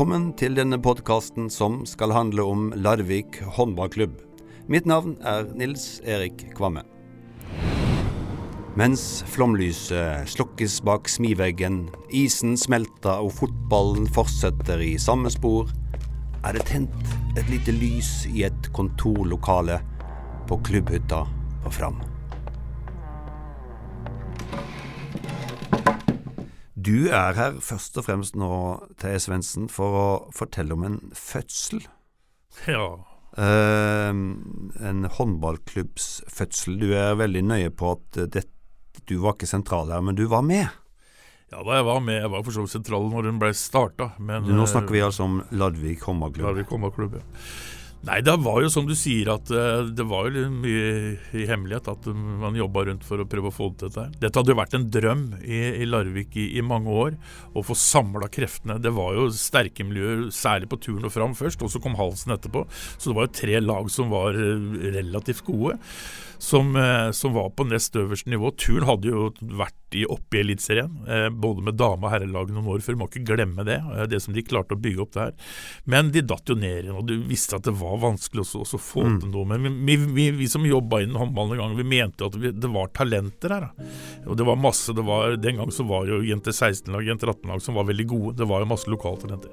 Velkommen til denne podkasten som skal handle om Larvik håndballklubb. Mitt navn er Nils Erik Kvamme. Mens flomlyset slukkes bak smiveggen, isen smelter og fotballen fortsetter i samme spor, er det tent et lite lys i et kontorlokale på klubbhytta på Fram. Du er her først og fremst nå, Terje Svendsen, for å fortelle om en fødsel. Ja. Eh, en håndballklubbs fødsel. Du er veldig nøye på at det, du var ikke sentral her, men du var med. Ja, da jeg var med. Jeg var for så vidt sentral når den ble starta. Nå snakker vi altså om Ladvik håndballklubb. Ladvik håndballklubb, ja. Nei, det var jo som du sier at uh, det var jo mye i hemmelighet at man jobba rundt for å prøve å få til dette. Dette hadde jo vært en drøm i, i Larvik i, i, mange år, å få samla kreftene. Det var jo sterke miljøer, særlig på turen og fram først, og så kom Halsen etterpå. Så det var jo tre lag som var uh, relativt gode som, eh, som, var på nest øverste nivå. Turn hadde jo vært i, oppe i Eliteserien, eh, både med dame- og herrelag noen år før. Må ikke glemme det, eh, det som de klarte å bygge opp der. Men de datt jo ned igjen, og du visste at det var vanskelig også, også å få mm. til noe. Men vi, vi, vi som jobba innen håndballen en gang, vi mente at vi, det var talenter her. Da. Og det var masse, det var, Den gang så var jo jenter 16-lag, jenter 18-lag som var veldig gode. Det var jo masse lokaltalenter.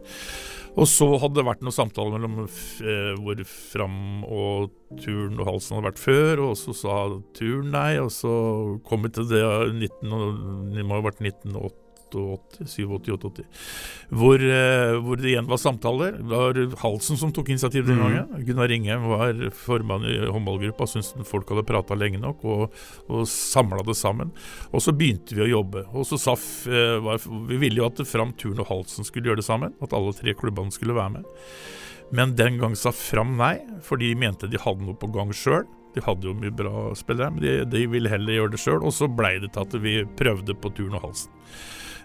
Og så hadde det vært noen samtaler mellom eh, hvor Fram og Turn og Halsen hadde vært før, og så sa Turn nei, og så kom vi til det 19, det må ha vært 1980 87-88, hvor, eh, hvor, det igjen var samtaler. Det var Halsen som tok initiativ den mm. gangen. Mm. Gunnar Ringheim var formann i håndballgruppa, syntes folk hadde prata lenge nok, og, og samla det sammen. Og så begynte vi å jobbe. Og så sa eh, var, Vi ville jo at Fram Turn og Halsen skulle gjøre det sammen, at alle tre klubbene skulle være med. Men den gang sa Fram nei, for de mente de hadde noe på gang sjøl. De hadde jo mye bra spillere, men de, de ville heller gjøre det sjøl. Og så blei det til at vi prøvde på Turn og Halsen.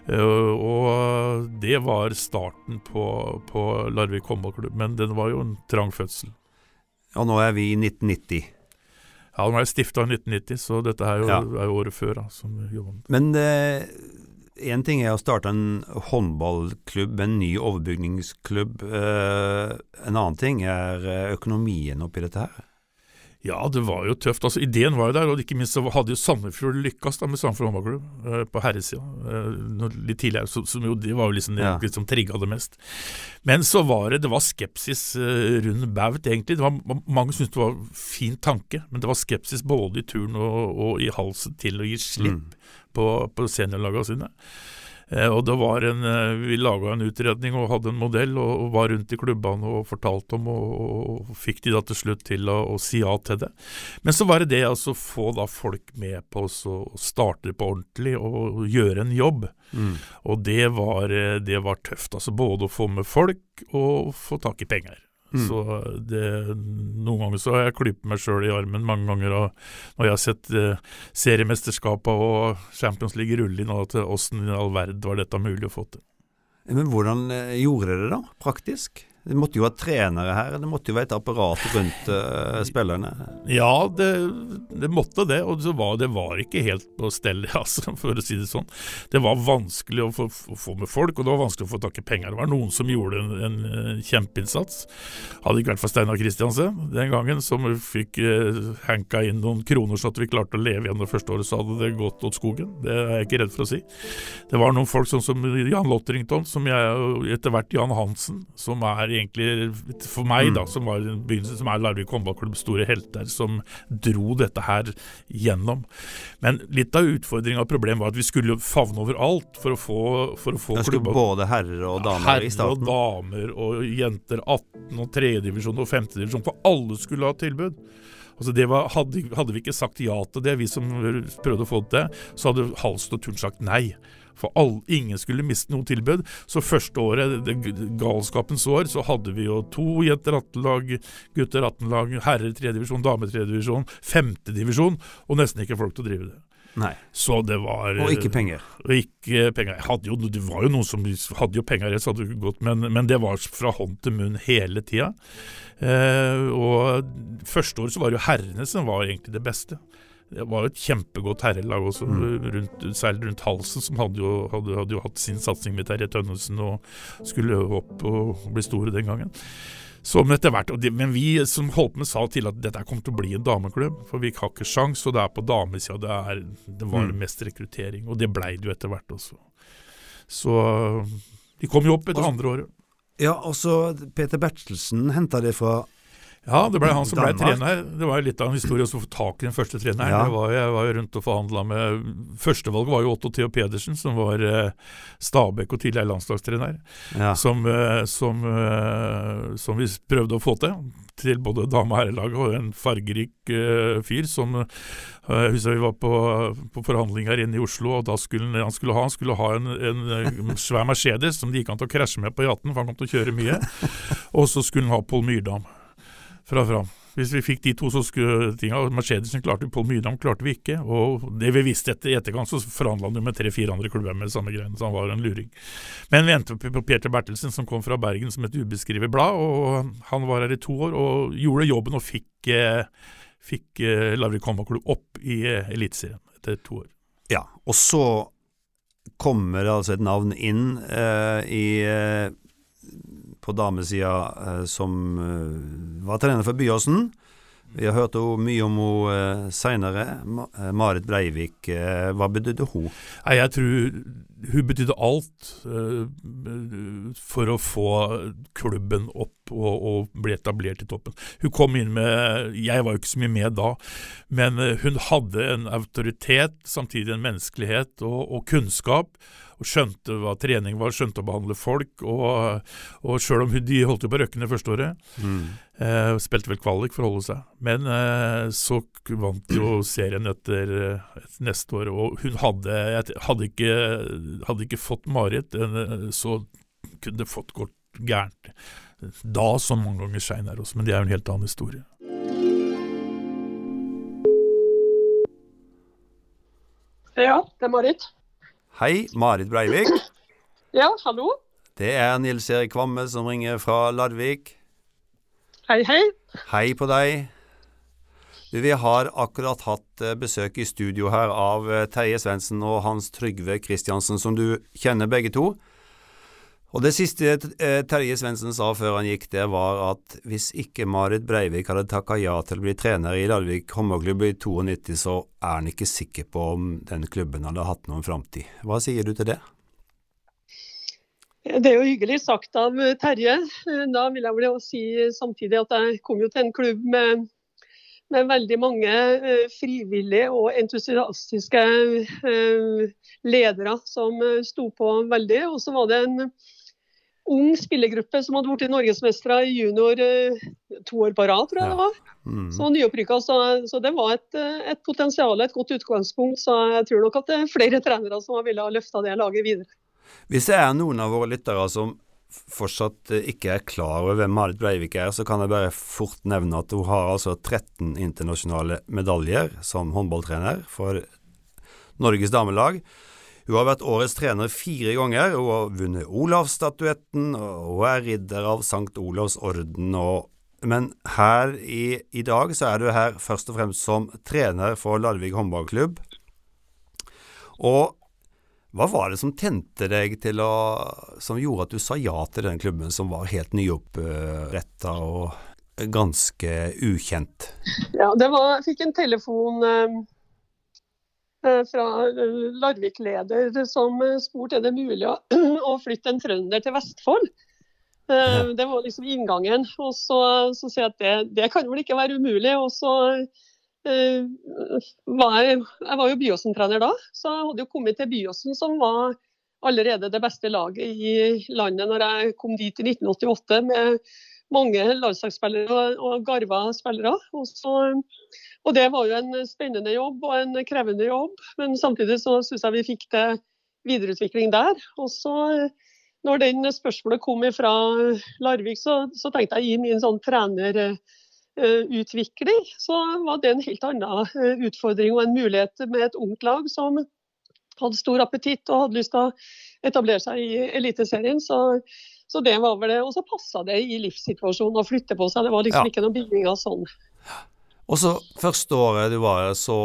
Eh, og det var starten på, på Larvik håndballklubb, men den var jo en trang fødsel. Og nå er vi i 1990. Ja, den ble stifta i 1990, så dette er jo, ja. er jo året før. Da, men én eh, ting er å starte en håndballklubb, en ny overbygningsklubb. Eh, en annen ting er eh, økonomien oppi dette her. Ja, det var jo tøft. Altså, Ideen var jo der, og ikke minst så hadde jo Sandefjord lykkes da med Sandefjord håndballklubb eh, på herresida. Eh, litt tidligere, så, så jo, det var jo liksom det ja. som trigga det mest. Men så var det det var skepsis eh, rundt baut, egentlig. Det var, mange syntes det var fin tanke, men det var skepsis både i turn og, og i halsen til å gi slipp mm. på, på seniorlagene sine. Eh, og det var en, eh, Vi laga en utredning og hadde en modell og, var rundt i klubbene og fortalte om, og, og, fikk de da til slutt til å, å, si ja til det. Men så var det det altså få da folk med på å starte på ordentlig og gjøre en jobb. Mm. Og det var, eh, det var tøft. altså Både å få med folk og få tak i penger. Mm. Så det, Noen ganger så har jeg klypet meg sjøl i armen mange ganger og når jeg har sett eh, seriemesterskapet og Champions League rulle inn, til åssen i all verden var dette mulig å få til. Men hvordan eh, gjorde dere det da, praktisk? Det måtte jo ha trenere her, det måtte jo være et apparat rundt uh, spillerne? Ja, det, det, måtte det, og det var, det var, ikke helt på stell, altså, for å si det sånn. Det var vanskelig å få, få, med folk, og det var vanskelig å få tak i penger. Det var noen som gjorde en, en, en kjempeinnsats. Hadde ikke vært for Steinar Kristiansen den gangen, som fikk uh, hanka inn noen kroner så at vi klarte å leve igjen det første året, så hadde det gått åt skogen. Det er jeg ikke redd for å si. Det var noen folk sånn som Jan Lotterington, som jeg, etter hvert Jan Hansen, som er egentlig, for meg, da, mm. som var begynnelsen, som er Larvik håndballklubbs store helter, som dro dette her gjennom. Men litt av utfordringa og problemet var at vi skulle favne over alt for å få, for å få klubba. Både herrer og damer herrer i starten? Herrer og damer og jenter 18 og 3. divisjon og 5. divisjon, for alle skulle ha tilbud. Altså var, hadde, hadde, vi ikke sagt ja til det, vi som prøvde å få det til, så hadde Halst og Turn sagt nei. For all, ingen skulle miste noe tilbud. Så første året, det, galskapens år, så hadde vi jo to jenter 18-lag, gutter 18-lag, herrer 3. divisjon, dame 3. divisjon, 5. divisjon, og nesten ikke folk til å drive det. Nei. Så det var Og ikke penger? Og ikke penger. Jo, det var jo noen som hadde jo penger, så hadde det gått, men, men det var fra hånd til munn hele tida. Eh, og første året så var det jo herrene som var egentlig det beste. det var jo et kjempegodt herrelag også, mm. rundt, særlig rundt Halsen, som hadde jo, hadde, hadde jo hatt sin satsing med Terje Tønnesen og skulle opp og bli store den gangen. Så, men, hvert, men vi som holdt med sa til at dette kommer til å bli en dameklubb, for vi har ikke sjans, og det er på damesida det, det var mm. mest rekruttering. Og det blei det jo etter hvert også. Så de kom jo opp etter andre året. Ja, og så Peter Bertelsen henta det fra ja, det ble han som ble trener. Det var litt av en historie å få tak i den første treneren. Ja. Var, jeg var jo rundt og forhandla med Førstevalget var jo Otto Theo Pedersen, som var eh, Stabæk og tidligere landslagstrener. Ja. Som, eh, som, eh, som, vi prøvde å få til. Til både dame- og herrelag, og en fargerik eh, fyr som eh, Jeg husker vi var på, på forhandling her inne i Oslo, og da skulle han skulle ha, han skulle ha en, en svær Mercedes som det gikk an til å krasje med på E18, for han kom til å kjøre mye. og så skulle han ha Pål Myrdam fra fram. Hvis vi fikk de to, så skulle tinga Mercedesen klarte Pål Myrdam klarte vi ikke. Og det vi visste etter etterkant, så forhandla han jo med tre-fire andre klubber med samme greiene, så han var en luring. Men vi endte på Peter Bertelsen, som kom fra Bergen som et ubeskrevet blad. og Han var her i to år og gjorde jobben og fikk, eh, fikk eh, Larvik håndballklubb opp i eh, Eliteserien etter to år. Ja, og så kommer altså et navn inn eh, i på damesida eh, som eh, var trener for Byåsen. Vi har hørt mye om henne eh, seinere. Marit Breivik, hva betydde hun? Jeg tror hun betydde alt for å få klubben opp og, og, bli etablert i toppen. Hun kom inn med Jeg var jo ikke så mye med da, men hun hadde en autoritet, samtidig en menneskelighet og, og kunnskap og skjønte hva trening var, skjønte å behandle folk. Og, og sjøl om de holdt jo på røkken det første året, mm. eh, spilte vel kvalik for å holde seg. Men eh, så vant jo serien etter, etter, eh, neste år, og hun hadde, hadde, ikke, hadde ikke fått Marit, eh, så kunne det fått gått gærent. Da som mange ganger seinere også, men det er jo en helt annen historie. Ja, det er Marit. Hei, Marit Breivik. Ja, hallo. Det er Nils Erik Kvamme som ringer fra Larvik. Hei, hei. Hei på deg. Du, Vi har akkurat hatt eh, besøk i studio her av eh, Terje Svendsen og Hans Trygve Kristiansen, som du kjenner begge to. Og Det siste eh, Terje Svendsen sa før han gikk, det var at hvis ikke Marit Breivik hadde takka ja til å bli trener i Larvik håndballklubb i 92, så er han ikke sikker på om den klubben hadde hatt noen framtid. Hva sier du til det? Det er jo hyggelig sagt av Terje. Da vil jeg vel si samtidig at jeg kom jo til en klubb med, med veldig mange eh, frivillige og entusiastiske eh, ledere som sto på veldig. Og så var det en ung spillergruppe som hadde blitt norgesmestere i junior eh, to år på rad, tror jeg det var. Mm. Så nyopprykka. Så, så, det var et, eh, et potensial, et godt utgangspunkt. Så jeg tror nok at det er flere trenere som ville ha løfta det laget videre. Hvis det er noen av våre lyttere som fortsatt eh, ikke er klar over hvem Marit Breivik er, så kan jeg bare fort nevne at hun har altså 13 internasjonale medaljer som håndballtrener for Norges damelag. Hun har vært årets trener fire ganger, hun har vunnet Olavsstatuetten, og hun er ridder av Sankt Olavs orden. Og, men her i, i, dag så er du her først og fremst som trener for Larvik håndballklubb. Og hva var det som tente deg til å Som gjorde at du sa ja til den klubben som var helt nyoppretta og ganske ukjent? Ja, det var Jeg fikk en telefon eh, fra eh, Larvik-leder som eh, spurte er det mulig å flytte en trønder til Vestfold. Det var liksom inngangen. Og så, så sier jeg at det, det, kan vel ikke være umulig. Og så uh, var jeg, jeg var jo Byåsen-trener da, så jeg hadde jo kommet til Byåsen, som var allerede det beste laget i landet når jeg kom dit i 1988 med mange landslagsspillere og, garva spillere. Og så og Det var jo en spennende jobb og en krevende jobb, men samtidig så syns jeg vi fikk til videreutvikling der. Og så når den spørsmålet kom fra Larvik, så, så tenkte jeg i min sånn trenerutvikling, så var det en helt annen eh, utfordring og en mulighet med et ungt lag som hadde stor appetitt og hadde lyst til å etablere seg i Eliteserien. Så, så det var vel det. Og så passa det i livssituasjonen å flytte på seg. Det var liksom ja. ikke noe bygning av sånn. Og så første året du var her, så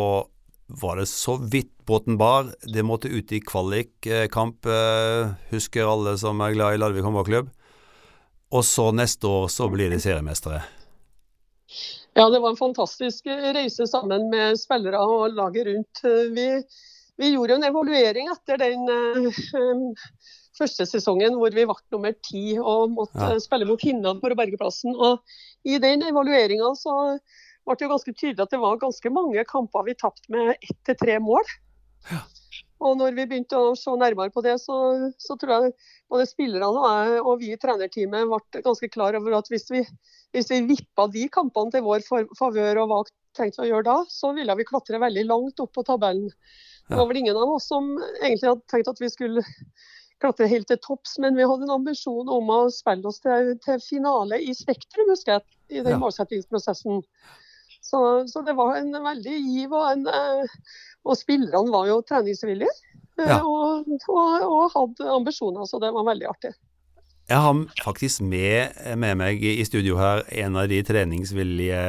var det så vidt båten bar. Det måtte ut i kvalikkamp, eh, husker alle som er glad i Larvik håndballklubb. Og så neste år så blir de seriemestere. Ja, det var en fantastisk reise sammen med spillere og laget rundt. Vi, vi gjorde en evaluering etter den første sesongen hvor vi ble nummer ti og måtte ja. spille mot Hinnan for å berge plassen. Og I den evalueringa ble det jo ganske tydelig at det var ganske mange kamper vi tapte med ett til tre mål. Ja. Og når vi begynte å se nærmere på det, så, så tror jeg både spillerne og jeg og vi i trenerteamet ble ganske klar over at hvis vi, hvis vi vippa de kampene til vår favør og hva tenkte vi å gjøre da, så ville vi klatre veldig langt opp på tabellen. Det var vel ingen av oss som egentlig hadde tenkt at vi skulle klatre helt til topps, men vi hadde en ambisjon om å spille oss til, til finale i Spektrum, husker jeg, i den ja. målsettingsprosessen. Så, så, det var en veldig giv, og, en, eh, og spillerne var jo treningsvillige. Eh, ja. Og, og, og, hadde ambisjoner, så det var veldig artig. Jeg har faktisk med, med meg i studio her en av de treningsvillige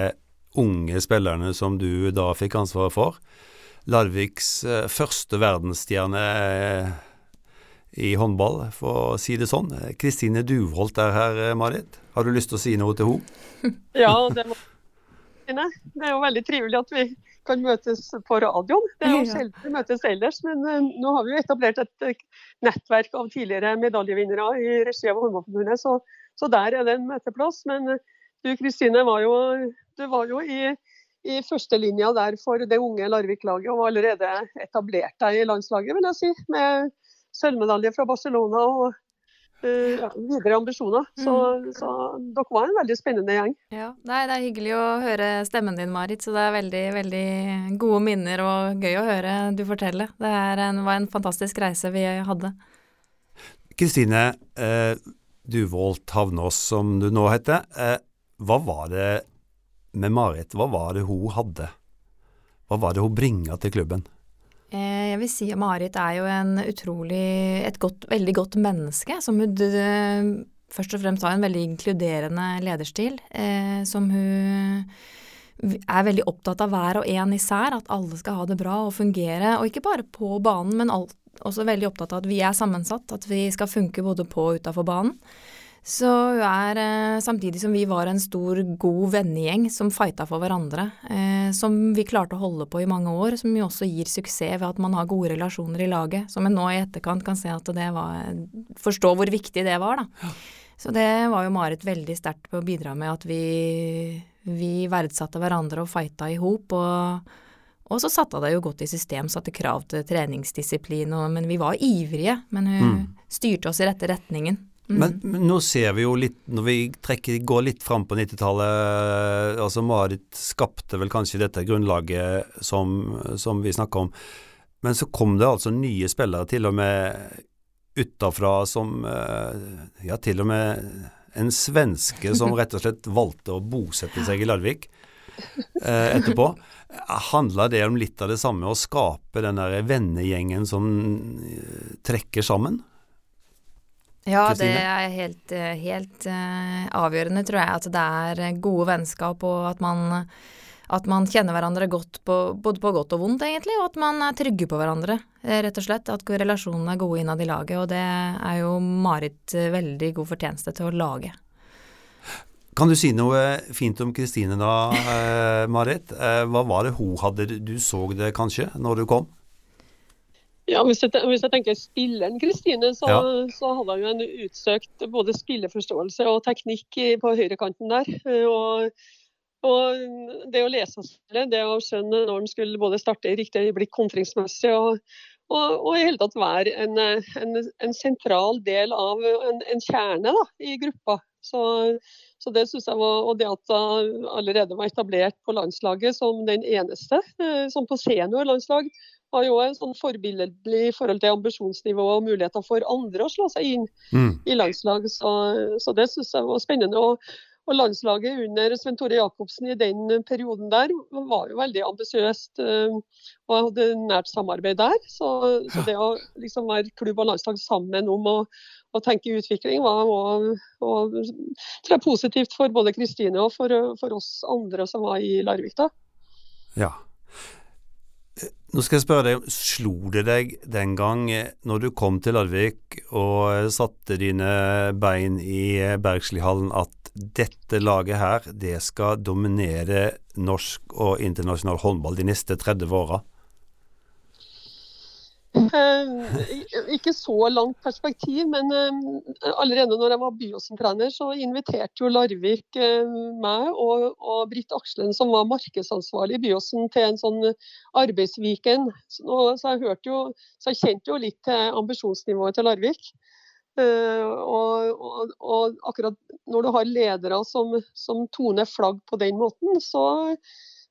unge spillerne som du da fikk ansvaret for. Larviks eh, første verdensstjerne i håndball, for å si det sånn. Kristine Duvholt er her, Marit. Har du lyst til å si noe til henne? Ja, det Kristine. Det er jo veldig trivelig at vi kan møtes på radioen. Det er jo sjelden vi møtes ellers, men uh, nå har vi jo etablert et uh, nettverk av tidligere medaljevinnere i regi av Håndballforbundet, så, så, der er det en møteplass. Men du Kristine var jo, du var jo i, i førstelinja der for det unge Larvik-laget og var allerede etablert deg i landslaget, vil jeg si. Med sølvmedalje fra Barcelona og Uh, videre ambisjoner. Så, mm. så, dere var en veldig spennende gjeng. Ja, nei, Det er hyggelig å høre stemmen din, Marit. Så det er veldig veldig gode minner og gøy å høre du fortelle. Det en, var en fantastisk reise vi hadde. Kristine eh, Duvold Havnås, som du nå heter. Eh, hva var det med Marit, hva var det hun hadde? Hva var det hun bringa til klubben? Eh, jeg vil si at Marit er jo en utrolig et godt, veldig godt menneske. Som hun først og fremst har en veldig inkluderende lederstil. Eh, som hun er veldig opptatt av hver og en især, at alle skal ha det bra og fungere. Og ikke bare på banen, men også veldig opptatt av at vi er sammensatt. At vi skal funke både på og utafor banen. Så hun er, eh, samtidig som vi var en stor, god vennegjeng som fighta for hverandre, eh, som vi klarte å holde på i mange år, som jo også gir suksess ved at man har gode relasjoner i laget, som en nå i etterkant kan se at det var Forstå hvor viktig det var, da. Ja. Så det var jo Marit veldig sterkt på å bidra med at vi, vi verdsatte hverandre og fighta i hop. Og, og, så satte det jo godt i system, satte krav til treningsdisiplin, og, men vi var ivrige. Men hun mm. styrte oss i rette retningen. Men, men, nå ser vi jo litt, når vi trekker, går litt fram på 90-tallet altså Marit skapte vel kanskje dette grunnlaget som, som vi snakker om. Men så kom det altså nye spillere, til og med utafra som eh, Ja, til og med en svenske som rett og slett valgte å bosette seg i Larvik eh, etterpå. Handler det om litt av det samme, å skape den der vennegjengen som eh, trekker sammen? Ja, Christine? det er helt, eh, helt uh, avgjørende, tror jeg. At det er gode vennskap, og at man, at man kjenner hverandre godt på, både på godt og vondt, egentlig. Og at man er trygge på hverandre, eh, rett og slett. At relasjonene er gode innad i laget. Og det er jo Marit veldig god fortjeneste til å lage. Kan du si noe fint om Kristine da, eh, Marit? Eh, hva var det hun hadde? Du så det kanskje når du kom? Ja, hvis jeg, hvis jeg, tenker spilleren Kristine, så, ja. så hadde hun en utsøkt både spilleforståelse og teknikk på høyrekanten der. Og, og, det å lese spillet, det å skjønne når en skulle både starte i riktig øyeblikk kontringsmessig og, og, og, i hele tatt være en, en, en sentral del av en, en kjerne da, i gruppa. Så, så det synes jeg var, Og det at hun allerede var etablert på landslaget som den eneste, eh, som på seniorlandslag, har jo en sånn forbilledlig i forhold til ambisjonsnivå og muligheter for andre å slå seg inn mm. i landslag. Så, så det syns jeg var spennende. Og, og, landslaget under Sven Tore Jacobsen i den perioden der var jo veldig ambisiøst Og og hadde nært samarbeid der. Så, så det å liksom være klubb og landslag sammen om å, å tenke utvikling var og, og, tror jeg, positivt for både Kristine og for, for, oss andre som var i Larvik da. Ja. Nå skal jeg spørre deg, Slo det deg den gang eh, når du kom til Larvik og satte dine bein i Bergslihallen at dette laget her, det skal dominere norsk og internasjonal håndball de neste 30 åra? Eh, ikke så langt perspektiv, men eh, allerede når jeg var Byåsen-trener, så inviterte jo Larvik eh, meg og, og Britt Akselen, som var markedsansvarlig i Byåsen, til en sånn arbeidsviken. Så, jeg hørte jo, så jeg kjente jo litt til ambisjonsnivået til Larvik. Og, og, og, akkurat når du har ledere som, som toner flagg på den måten, så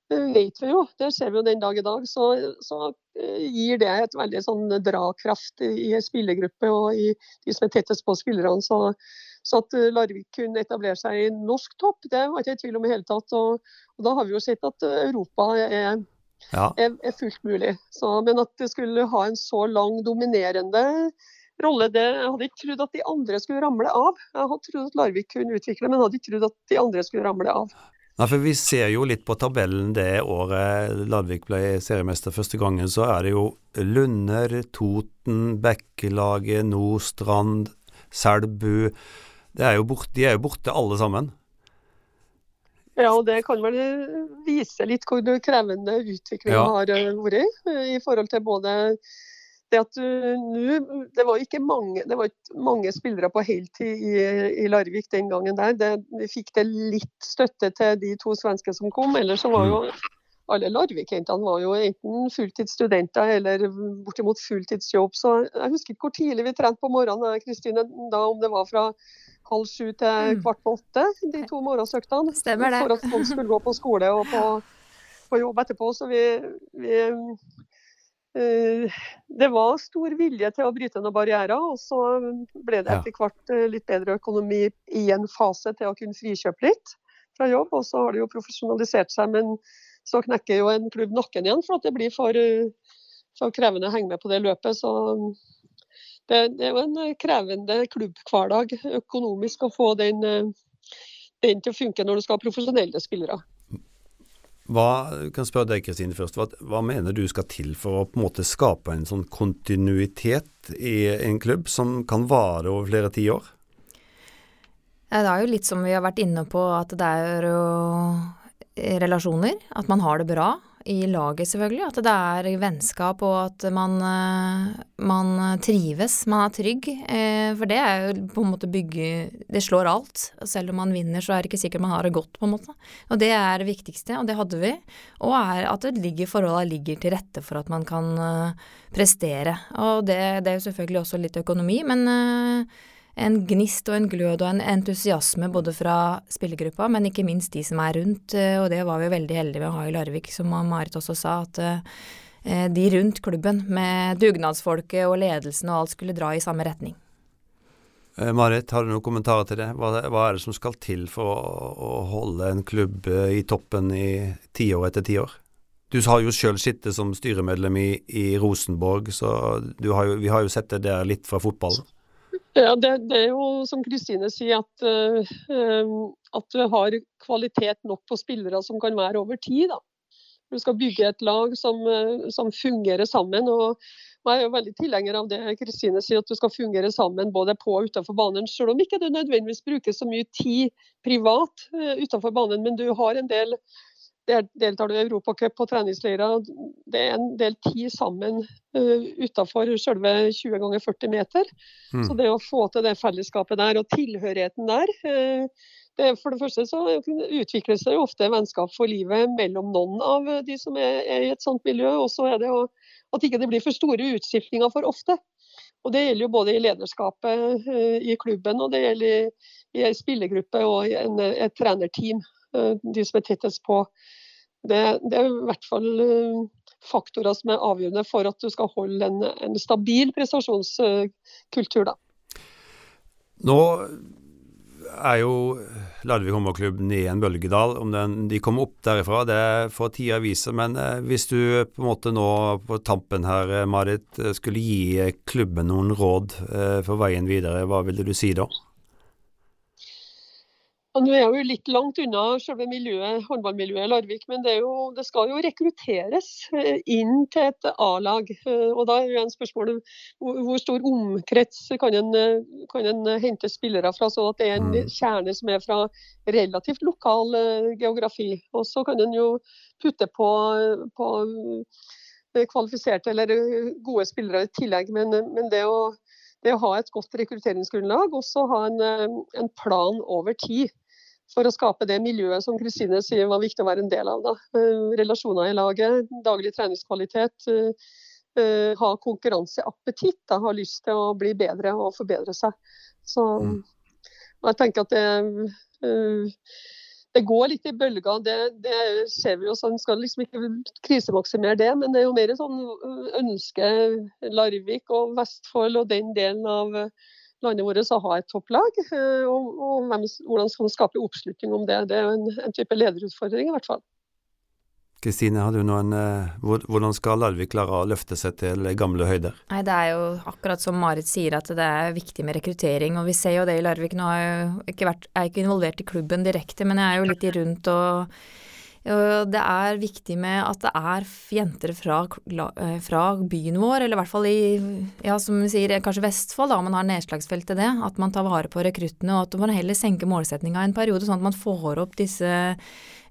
vet vi jo, det ser vi jo den dag i dag, så, så eh, gir det et veldig sånn drakraft i spillergruppe og i de som er tettest på spillerne. Så, så at eh, Larvik kunne etablere seg i norsk topp, det var ikke i tvil om i hele tatt. Og, og, da har vi jo sett at Europa er, ja. er, er fullt mulig. Så, men at det skulle ha en så lang dominerende rolle, det, jeg hadde ikke trodd at de andre skulle ramle av. Jeg hadde trodd at Larvik kunne utvikle, men hadde ikke trodd at de andre skulle ramle av. Nei, for Vi ser jo litt på tabellen det året Ladvik ble seriemester første gangen. Så er det jo Lunder, Toten, Bekkelaget, Nordstrand, Selbu. Er de er jo borte alle sammen. Ja, og det kan vel vise litt hvor krevende utviklinga ja. har vært i forhold til både det at nu, det var ikke mange, det var ikke mange spillere på heltid i, i, Larvik den gangen der. Det, vi fikk det litt støtte til de to svenske som kom. Ellers så var jo mm. alle Larvik-jentene var jo enten fulltidsstudenter eller bortimot fulltidsjobb. Så jeg husker ikke hvor tidlig vi trente på morgenen, Kristine, da om det var fra halv sju til mm. kvart på åtte, de to morgensøktene. Stemmer det. For at folk skulle gå på skole og på, på jobb etterpå. Så vi, vi det var stor vilje til å bryte noen barrierer, og så ble det etter hvert eh, litt bedre økonomi i en fase til å kunne frikjøpe litt fra jobb. Og så har det jo profesjonalisert seg, men så knekker jo en klubb nakken igjen for at det blir for, eh, for krevende å henge med på det løpet. Så det, det er jo en krevende klubbhverdag økonomisk å få den, den til å funke når du skal ha profesjonelle spillere. Hva, kan spørre deg Kristine først, hva, hva, mener du skal til for å på en måte skape en sånn kontinuitet i en klubb som kan vare over flere tiår? Det er jo litt som vi har vært inne på, at det er jo relasjoner. At man har det bra i laget, selvfølgelig. At det er vennskap, og at man, eh, man trives, man er trygg. Eh, for det er jo på en måte bygge Det slår alt. Selv om man vinner, så er det ikke sikkert man har det godt, på en måte. Og det er det viktigste, og det hadde vi. Og er at det ligger, forholda ligger til rette for at man kan eh, prestere. Og det, det er jo selvfølgelig også litt økonomi, men en gnist og en glød og en entusiasme både fra spillergruppa, men ikke minst de som er rundt, eh, og det var vi veldig heldige med å ha i Larvik, som Marit også sa, at eh, de rundt klubben med dugnadsfolket og ledelsen og alt skulle dra i samme retning. Eh, Marit, har du noen kommentarer til det? Hva, er det som skal til for å holde en klubb i toppen i tiår etter tiår? Du har jo sjøl sittet som styremedlem i, i Rosenborg, så har jo, vi har jo sett det der litt fra fotballen. Ja, det, det, er jo som Kristine sier, at, uh, at, du har kvalitet nok på spillere som kan være over tid. Du skal bygge et lag som, uh, som fungerer sammen. og jeg er jo veldig tilhenger av det Kristine sier, at du skal fungere sammen både på og utenfor banen. Selv om ikke du nødvendigvis bruker så mye tid privat utenfor banen, men du har en del deltar du i Europacup på treningsleirer. Det er en del tid sammen uh, utenfor selve 20 ganger 40 meter. Mm. Så det å få til det fellesskapet der og tilhørigheten der uh, det, For det første så utvikles det jo ofte vennskap for livet mellom noen av de som er, er i et sånt miljø. Og så er det jo at ikke det blir for store utskiftninger for ofte. Og Det gjelder jo både i lederskapet uh, i klubben og det gjelder i, i en spillergruppe og i en, et trenerteam. De som er tettest på det, det, er i hvert fall eh, faktorer som er avgjørende for at du skal holde en, en stabil prestasjonskultur. Da. Nå er jo Larvik håndballklubb nede i en bølgedal. Om den, de kommer opp derifra, det får tida vise. Men eh, hvis du på en måte nå på tampen her, eh, Marit, skulle gi klubben noen råd eh, for veien videre, hva ville du si da? Og Nå er jeg jo litt langt unna selve miljøet, håndballmiljøet i Larvik, men det, jo, det, skal jo rekrutteres eh, inn til et A-lag. Eh, og Da er jo en spørsmål hvor stor omkrets kan en, eh, kan en hente spillere fra, så at det er en mm. kjerne som er fra relativt lokal geografi. Og så kan en jo putte på, på kvalifiserte eller gode spillere i tillegg. Men, men det å det å ha et godt rekrutteringsgrunnlag, og så ha en, en, plan over tid for å skape det miljøet som Kristine sier var viktig å være en del av. Da. Eh, relasjoner i laget, daglig treningskvalitet, eh, ha konkurranseappetitt, da, ha lyst til å bli bedre og forbedre seg. Så mm. jeg tenker at det det går litt i bølger. Det, det ser vi jo, så En skal liksom ikke krisemaksimere det, men det er jo mer sånn ønske Larvik og Vestfold og den delen av landet vårt å ha et topplag. Øh, og, og hvem, hvordan skal man skape oppslutning om det. Det er en, en type lederutfordring i hvert fall. Kristine, har du noen eh, Hvordan skal Larvik klare å løfte seg til gamle høyder? Nei, Det er jo akkurat som Marit sier, at det er viktig med rekruttering. Og vi ser jo det i Larvik. Nå har jeg ikke vært, jeg er ikke involvert i klubben direkte, men jeg er jo litt i rundt og det er viktig med at det er jenter fra, eh, fra, byen vår, eller i hvert fall i, ja, som vi sier, kanskje Vestfold, om man har nedslagsfelt til det. At man tar vare på rekruttene, og at man heller senker målsettinga en periode, sånn at man får opp disse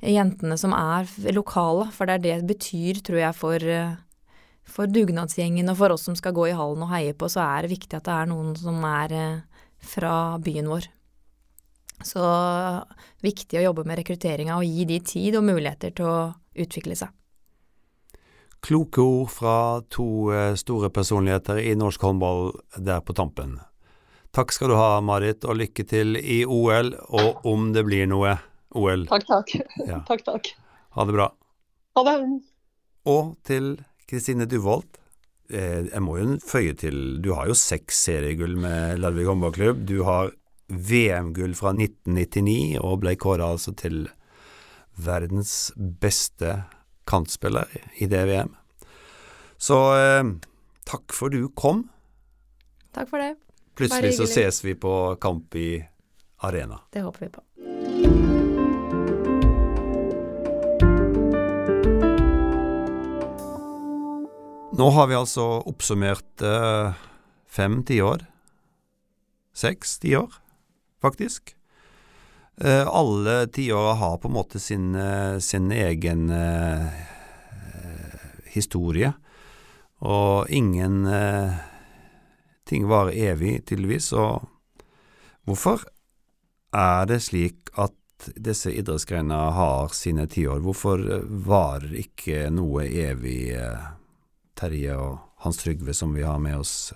jentene som er lokale, for det er det betyr, tror jeg, for, for dugnadsgjengen og for oss som skal gå i hallen og heie på, så er det viktig at det er noen som er eh, fra byen vår. Så viktig å jobbe med rekrutteringa og gi de tid og muligheter til å utvikle seg. Kloke ord fra to eh, store personligheter i norsk håndball der på tampen. Takk skal du ha, Marit, og lykke til i OL, og om det blir noe. OL. Takk, takk. Ja. takk, takk. Ha det bra. Ha det. Og til Kristine Duvold. Eh, jeg må jo føye til Du har jo seks seriegull med Larvik håndballklubb. Du har VM-gull fra 1999 og ble kåra altså til verdens beste kantspiller i det VM. Så eh, takk for du kom. Takk for det. Plutselig så ses vi på kamp i arena. Det håper vi på. Nå har vi altså oppsummert eh, fem tiår. Seks tiår, faktisk. Eh, alle tiåra har på en måte sin, eh, sin egen eh, historie, og ingen ting varer evig, tydeligvis. Og hvorfor er det slik at disse idrettsgrenene har sine tiår? Hvorfor varer ikke noe evig? Terje og Hans Trygve som vi har med oss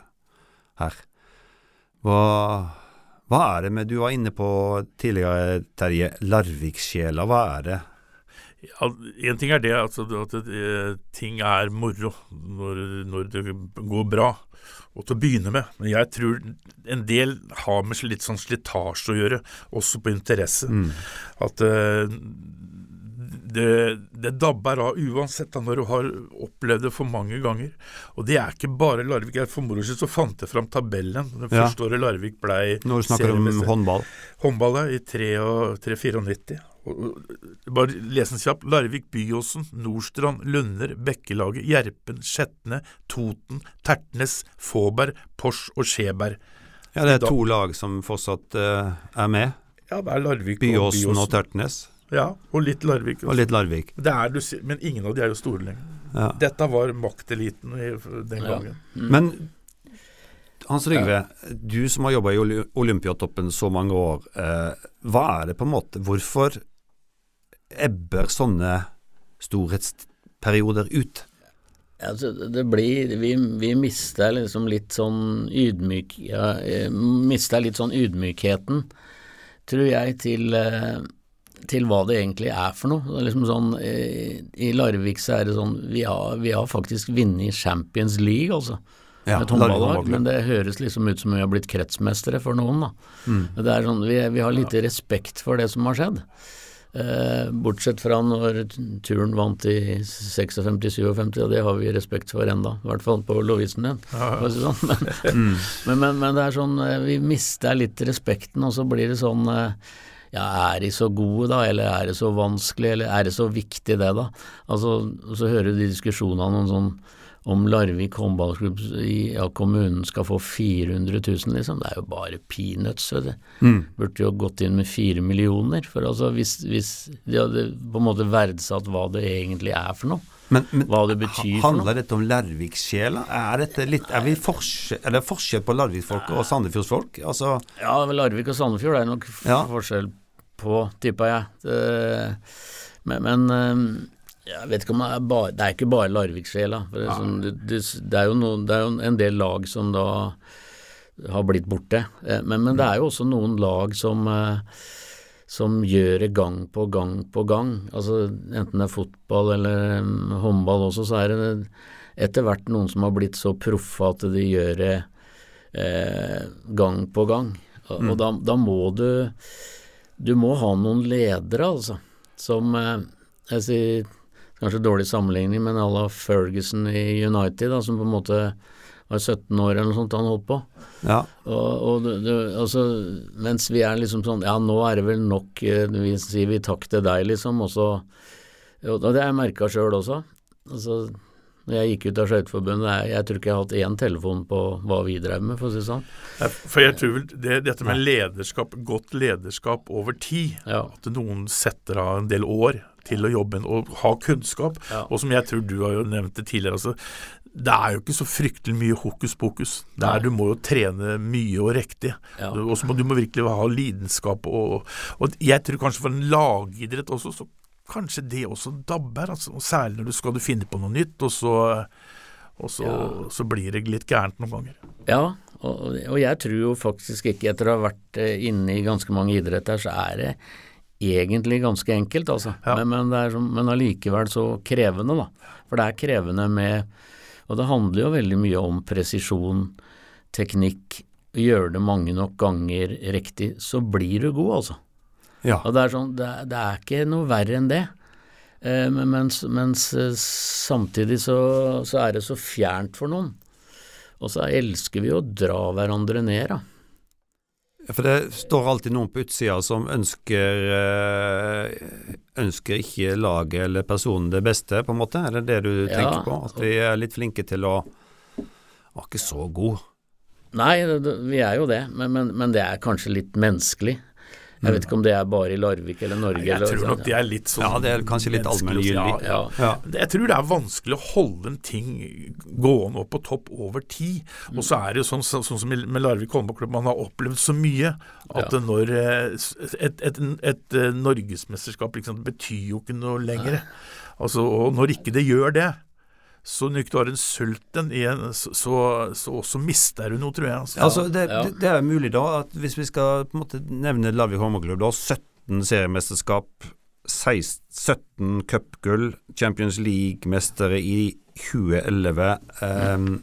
her. Hva, hva er det med Du var inne på tidligere, Terje, Larvik-sjela. Hva er det? Ja, en ting er det altså, at det, ting er moro når, når, det går bra, og til å begynne med. Men jeg tror en del har med litt sånn slitasje å gjøre, også på interesse. Mm. At uh, det, det, dabber av uansett da, når du har opplevd det for mange ganger. Og det er ikke bare Larvik. Jeg For moro skyld så fant jeg fram tabellen. Det ja. første året Larvik blei Når du snakker om håndball? Håndball, ja. I 3-94. Bare les den kjapt. Larvik, Byåsen, Nordstrand, Lunder, Bekkelaget, Gjerpen, Skjetne, Toten, Tertnes, Fåberg, Pors og Skjeberg. Ja, det er to lag som fortsatt uh, er med. Ja, det er Larvik Byåsen og Byåsen. og Tertnes. Ja, og litt Larvik. Og litt Larvik. Er, men ingen av de er jo store lenger. Ja. Dette var makteliten den gangen. Ja. Mm. Men Hans Rygve, du som har jobba i Olympiatoppen så mange år. Eh, hva er det på en måte Hvorfor ebber sånne storhetsperioder ut? Altså, det blir Vi, vi mister liksom litt sånn ydmyk ja, mista Mister litt sånn ydmykheten, tror jeg, til eh, til hva det egentlig er for noe. Er liksom sånn, eh, I Larvik så er det sånn Vi har, vi har faktisk vunnet Champions League, altså. Ja, et håndballag, men det høres liksom ut som vi har blitt kretsmestere for noen. da. Mm. Det er sånn, vi, vi har lite respekt for det som har skjedd. Eh, bortsett fra når turen vant i 56-57, og det har vi respekt for enda, i hvert fall på Lovisen din. Ja, ja. sånn. men, mm. men, men, men, det er sånn, eh, vi mister litt respekten, og så blir det sånn eh, ja, er de så gode da, eller er det så vanskelig, eller er det så viktig det da? Altså, så hører du de diskusjonene om sånn om Larvik håndballklubb i ja, kommunen skal få 400 000, liksom. Det er jo bare peanuts. Vet du. Mm. Burde jo gått inn med fire millioner. For altså, hvis, hvis de hadde på en måte verdsatt hva det egentlig er for noe, men, men, hva det betyr for noe. Handler dette om Larvik-sjela? Er, er, er, det forskjell på Larvik-folk og Sandefjordsfolk? Altså ja, Larvik og Sandefjord er nok ja. forskjell på, tipper jeg. Det, men, men ehm, jeg vet ikke om det er bare Det er ikke bare Larvik-sjela. Ja. Sånn, det, det, det, er jo en del lag som da har blitt borte. Eh, men, men det er jo også noen lag som eh, som gjør det gang på gang på gang. Altså Enten det er fotball eller um, håndball også, så er det etter hvert noen som har blitt så proffe at de gjør det eh, gang på gang. Og, mm. og da, da, må du Du må ha noen ledere, altså, som eh, Jeg sier kanskje dårlig sammenligning, men à la Ferguson i United, da, som på en måte var 17 år eller noe sånt han holdt på. Ja. Og, og du, du, altså, mens vi er liksom sånn Ja, nå er det vel nok eh, Vi sier vi takk til deg, liksom. Og så Og det har jeg merka sjøl også. Altså, når jeg gikk ut av Skøyteforbundet, jeg, jeg tror ikke jeg har hatt én telefon på hva vi drev med, for å si det sånn. For jeg tror vel det, dette med lederskap, godt lederskap over tid, ja. at noen setter av en del år til å jobbe og ha kunnskap, ja. og som jeg tror du har jo nevnt det tidligere, altså det er jo ikke så fryktelig mye hokus pokus. Der du må jo trene mye og riktig. Ja. Og så må du må virkelig ha lidenskap. Og, og, jeg tror kanskje for en lagidrett også, så kanskje det også dabber. Altså, særlig når du skal du finne på noe nytt, og så, og så, ja. så blir det litt gærent noen ganger. Ja, og, og, jeg tror jo faktisk ikke, etter å ha vært eh, inne i ganske mange idretter, så er det egentlig ganske enkelt, altså. Ja. Men, men, men allikevel så krevende, da. For det er krevende med og det handler jo veldig mye om presisjon, teknikk. Gjør det mange nok ganger riktig, så blir du god, altså. Ja. Og det er, sånn, det, det er ikke noe verre enn det. Eh, mens, mens eh, samtidig så, så, er det så fjernt for noen. Og så elsker vi å dra hverandre ned, da. For det står alltid noen på utsida som ønsker eh, ønsker ikke laget eller personen det beste, på en måte? Er det det du ja. tenker på? At vi er litt flinke til å Var ikke så god. Nei, vi er jo det, men, men, men det er kanskje litt menneskelig. Jeg vet ikke om det er bare i Larvik eller Norge. Jeg tror nok det er litt sånn Ja, det er kanskje litt allmenngyldig. Ja, ja. ja. Jeg tror det er vanskelig å holde en ting gående opp på topp over tid. Og så er det jo sånn, sånn som med Larvik håndballklubb, man har opplevd så mye at ja. når eh, et, et, et, et eh, norgesmesterskap liksom, betyr jo ikke noe lenger. Altså, og når ikke det gjør det, så når du har en sulten en, så, så, så, også mister du noe, tror jeg. Altså. altså det, ja. det, det, er mulig da, at hvis vi skal på en måte nevne Lavik Håndballklubb, da 17 seriemesterskap, 16, 17 cupgull, Champions League-mestere i 2011. Um,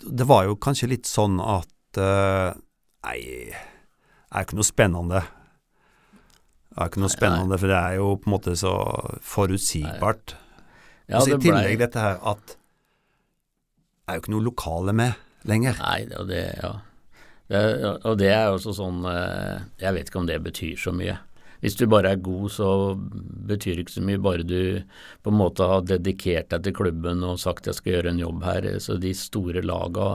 det var jo kanskje litt sånn at uh, Nei, det er ikke noe spennende. Det er ikke noe spennende, for det er jo på en måte så forutsigbart. Ja, og så I tillegg dette her at det er jo ikke noe lokale med lenger. Nei, og det, ja. Det, og det er også sånn eh, Jeg vet ikke om det betyr så mye. Hvis du bare er god, så betyr det ikke så mye, bare du på en måte har dedikert deg til klubben og sagt jeg skal gjøre en jobb her. Så de store laga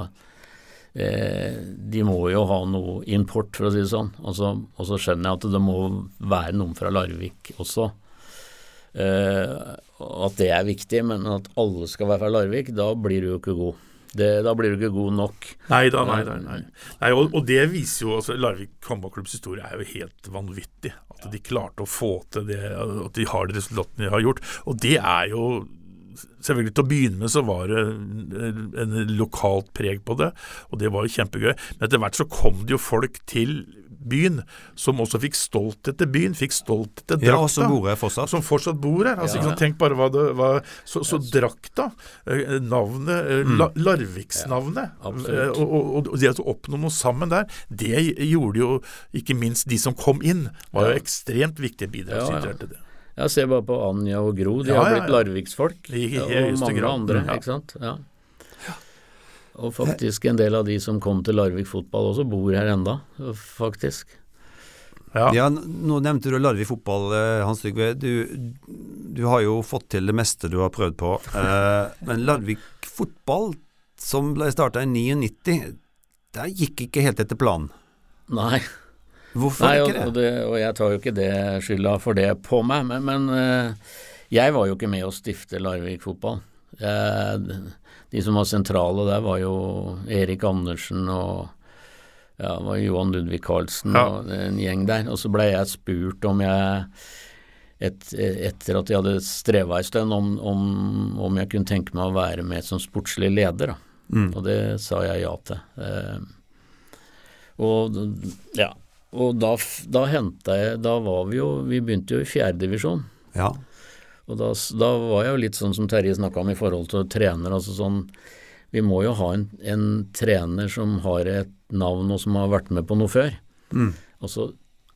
eh, de må jo ha noe import, for å si det sånn. Og så, og så skjønner jeg at det må være noen fra Larvik også. Eh, at det er viktig, men at alle skal være fra Larvik, da blir du jo ikke god. Det, da blir du ikke god nok. Nei da, nei, nei. nei. nei og, og, det viser jo altså Larvik håndballklubbs historie er jo helt vanvittig. At de klarte å få til det, at de har de resultatene de har gjort. Og det er jo Selvfølgelig Til å begynne med så var det en lokalt preg på det, og det var jo kjempegøy. Men etter hvert så kom det jo folk til byen, som også fikk stolthet til byen, fikk stolthet til drakta. Ja, og som bor her fortsatt. Som fortsatt bor her. Altså, ja. Tenk bare hva det var Så, så drakta, eh, navnet, mm. la, Larviksnavnet, ja, eh, og, og, og, det å oppnå noe sammen der, det gjorde jo ikke minst de som kom inn, var jo ekstremt viktige bidragsytere til det. Ja, se bare på Anja og Gro, de har blitt Larviksfolk. Og mange andre, ikke sant. Ja. Og faktisk en del av de som kom til Larvik fotball også, bor her enda, faktisk. Ja. Ja, Nå nevnte du Larvik fotball, eh, Hans Trygve. Du, du har jo fått til det meste du har prøvd på. Eh, men Larvik fotball, som ble starta i 99, der gikk ikke helt etter planen. Nei. Hvorfor Nei, ikke ikke og, det? det, og jeg tar jo ikke det skylda for det på meg, men, men eh, jeg var jo ikke med å stifte Larvik fotball. Jeg, de som var sentrale der, var jo Erik Andersen og ja, det var Johan Ludvig Karlsen Ja. og en gjeng der. Og så ble jeg spurt om jeg et, etter at jeg hadde streva en stund, om, om, om jeg kunne tenke meg å være med som sportslig leder. Mm. Og det sa jeg ja til. Eh, og ja, og da, da henta jeg Da var vi jo Vi begynte jo i fjerdedivisjon. Ja. Og da, da var jeg jo litt sånn som Terje snakka om i forhold til trener. Altså sånn Vi må jo ha en, en trener som har et navn og som har vært med på noe før. Mm. Og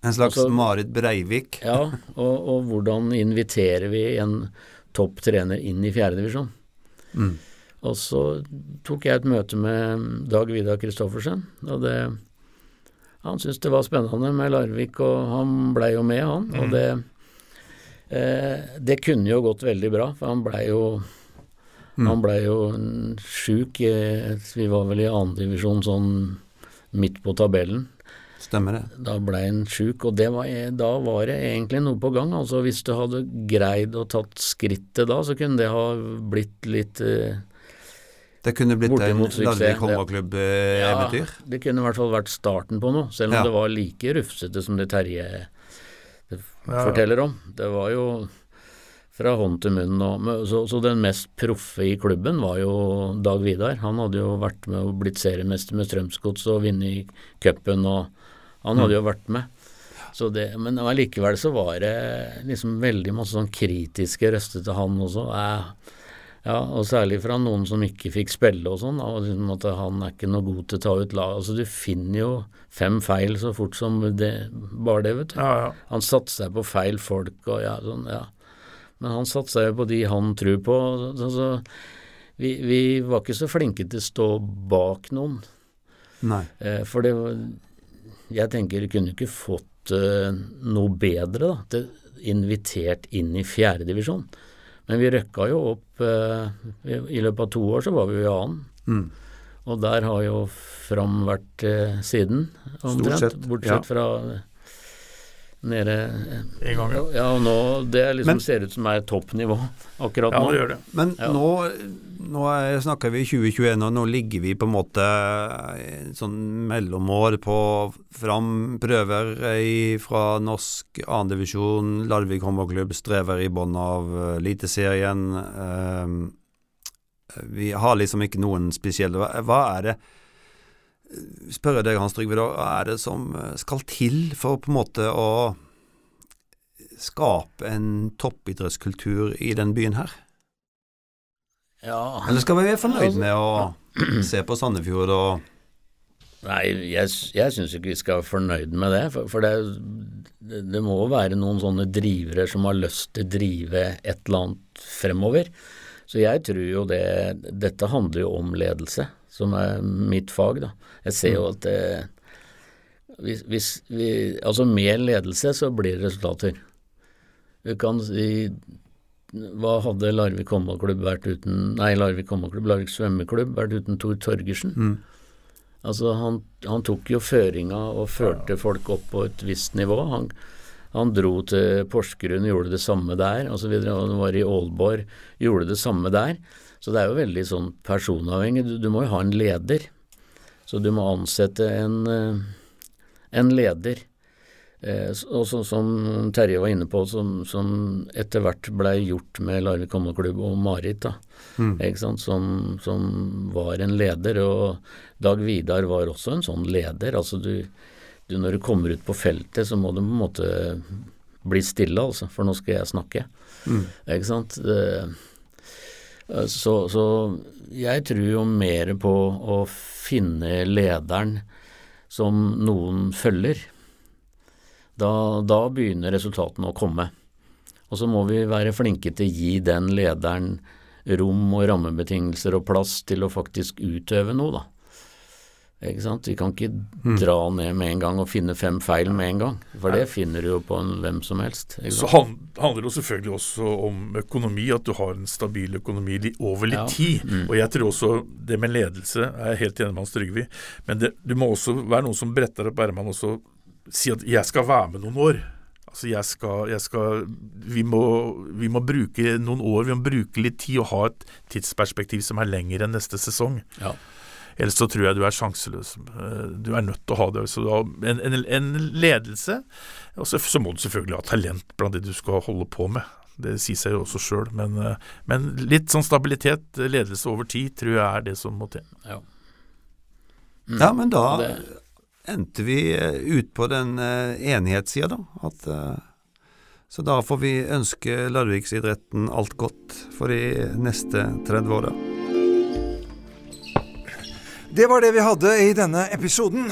En slags Altså- Marit Breivik. Ja, og, og hvordan inviterer vi en topp trener inn i fjerdedivisjon? Mm. Og så tok jeg et møte med Dag Vidar Kristoffersen, og det Han syntes det var spennende med Larvik, og han blei jo med, han. Og det Det kunne jo gått veldig bra, for han blei jo Han blei jo en sjuk. eh, Vi var vel i annendivisjon sånn midt på tabellen. Stemmer det. Da blei han sjuk, og det var, da var det egentlig noe på gang. Altså Hvis du hadde greid å tatt skrittet da, så kunne det ha blitt litt eh, Det kunne blitt en Larvik ja. håndballklubb-eventyr. det kunne i hvert fall vært starten på noe, selv om Ja. det var like rufsete som det Terje Ja. Forteller om. Det var jo fra hånd til munn. Og, så, så den mest proffe i klubben var jo Dag Vidar. Han hadde jo vært med og blitt seriemester med Strømsgods og vunnet cupen, og han hadde jo vært med. Så det, men allikevel så var det liksom veldig masse sånn kritiske røster til han også. Eh, ja, og særlig fra noen som ikke fikk spille og sånn. Liksom at han er ikke noe god til å ta ut lag. Altså Du finner jo fem feil så fort som det, bare det, vet du. Ja, ja. Han satser på feil folk og ja, sånn, ja. Men han satser jo på de han tror på. Så, så, vi, vi var ikke så flinke til å stå bak noen. Nei. Eh, for det Jeg tenker vi kunne ikke fått eh, noe bedre, da. Til, invitert inn i fjerdedivisjon. Men vi røkka jo opp eh, i, løpet av to år så var vi jo i annen. Mm. Og der har jo Fram vært eh, siden, omtrent. sett, bortsett ja. fra nede eh, En gang, ja. Ja, og nå Det liksom Men- ser ut som er toppnivå akkurat Ja, nå. det gjør det. Men Ja. nå, nå er- snakker vi 2021, og nå ligger vi på en måte sånn mellomår på fram prøver fra norsk andredivisjon, Larvik håndballklubb strever i bånn av eh, Eliteserien. Ehm, vi har liksom ikke noen spesielle Hva, hva er det Spør jeg deg, Hans Trygve. Hva er det som eh, skal til for på en måte å skape en toppidrettskultur i den byen her? Ja, Eller skal vi være fornøyd Altså- med å se på Sandefjord og Nei, jeg, jeg syns ikke vi skal være fornøyd med det. For, for det, det, må være noen sånne drivere som har lyst til å drive et eller annet fremover. Så jeg tror jo det Dette handler jo om ledelse, som er mitt fag, da. Jeg ser jo at det hvis, hvis vi, Altså med ledelse så blir det resultater. Du kan si Hva hadde Larvik håndballklubb vært uten Nei, Larvik håndballklubb, Larvik svømmeklubb vært uten Tor Torgersen? Mm. Altså han, han tok jo føringa og førte folk opp på et visst nivå. Han, han dro til Porsgrunn, gjorde det samme der osv. Han var i Aalborg, gjorde det samme der. Så det er jo veldig sånn personavhengig. Du, du må jo ha en leder. Så du må ansette en, eh, en leder. Eh, og så, som Terje var inne på, som, som etter hvert blei gjort med Larvik håndballklubb og Marit, da. Ikke sant? Som, som var en leder. Og Dag Vidar var også en sånn leder. Altså du, du Når du kommer ut på feltet, så må du på en måte bli stille, altså, for nå skal jeg snakke. Ikke sant. Eh, Så, så jeg tror jo mer på å finne lederen som noen følger. Da, da begynner resultatene å komme. Og så må vi være flinke til å gi den lederen rom og rammebetingelser og plass til å faktisk utøve noe, da. Vi kan ikke dra ned med en gang og finne fem feil med en gang. For det finner du jo på en hvem som helst. Så sant? han, handler det jo selvfølgelig også om økonomi, at du har en stabil økonomi over litt Ja. tid. Mm. Og jeg tror også det med ledelse er jeg helt enig med Hans Trygve i. Men det, du må også være noen som bretter opp ermene og si at 'jeg skal være med noen år'. Altså jeg skal, jeg skal vi, må, vi må bruke noen år, vi må bruke litt tid og ha et tidsperspektiv som er lenger enn neste sesong. Ja. Ellers så tror jeg du er sjanseløs. Eh, Du er nødt til å ha det. Så du har en, en, en ledelse, og så, så må du selvfølgelig ha talent blant det du skal holde på med. Det sier seg jo også sjøl. Men, eh, men litt sånn stabilitet, ledelse over tid, tror jeg er det som må til. Ja. Ja, men da Det- endte vi eh, ut på den enighetssida, da. At, så da får vi ønske Larviksidretten alt godt for de neste 30 åra. Det var det vi hadde i denne episoden.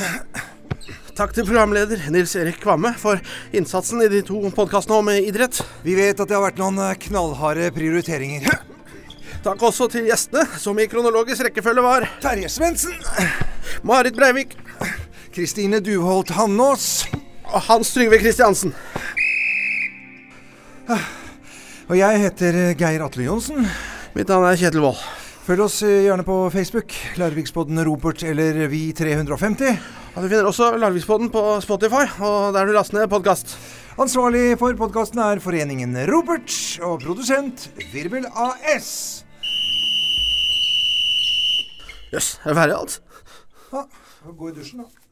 Takk til programleder Nils Erik Kvamme for innsatsen i de to podkastene om idrett. Vi vet at det har vært noen eh, knallharde prioriteringer. Takk også til gjestene, som i kronologisk rekkefølge var Terje Svendsen, Marit Breivik Kristine Duholt Hannås og Hans Trygve Kristiansen. og jeg heter eh, Geir Atle Johnsen. Mitt navn er Kjetil Wold. Følg oss eh, gjerne på Facebook, Larvikspodden Robert eller Vi350. Og Du finner også Larvikspodden på Spotify, og der du laster ned podkast. Ansvarlig for podkasten er Foreningen Robert, og produsent Virvel AS. Jøss, er det ferdig alt? Ja, gå i dusjen, da.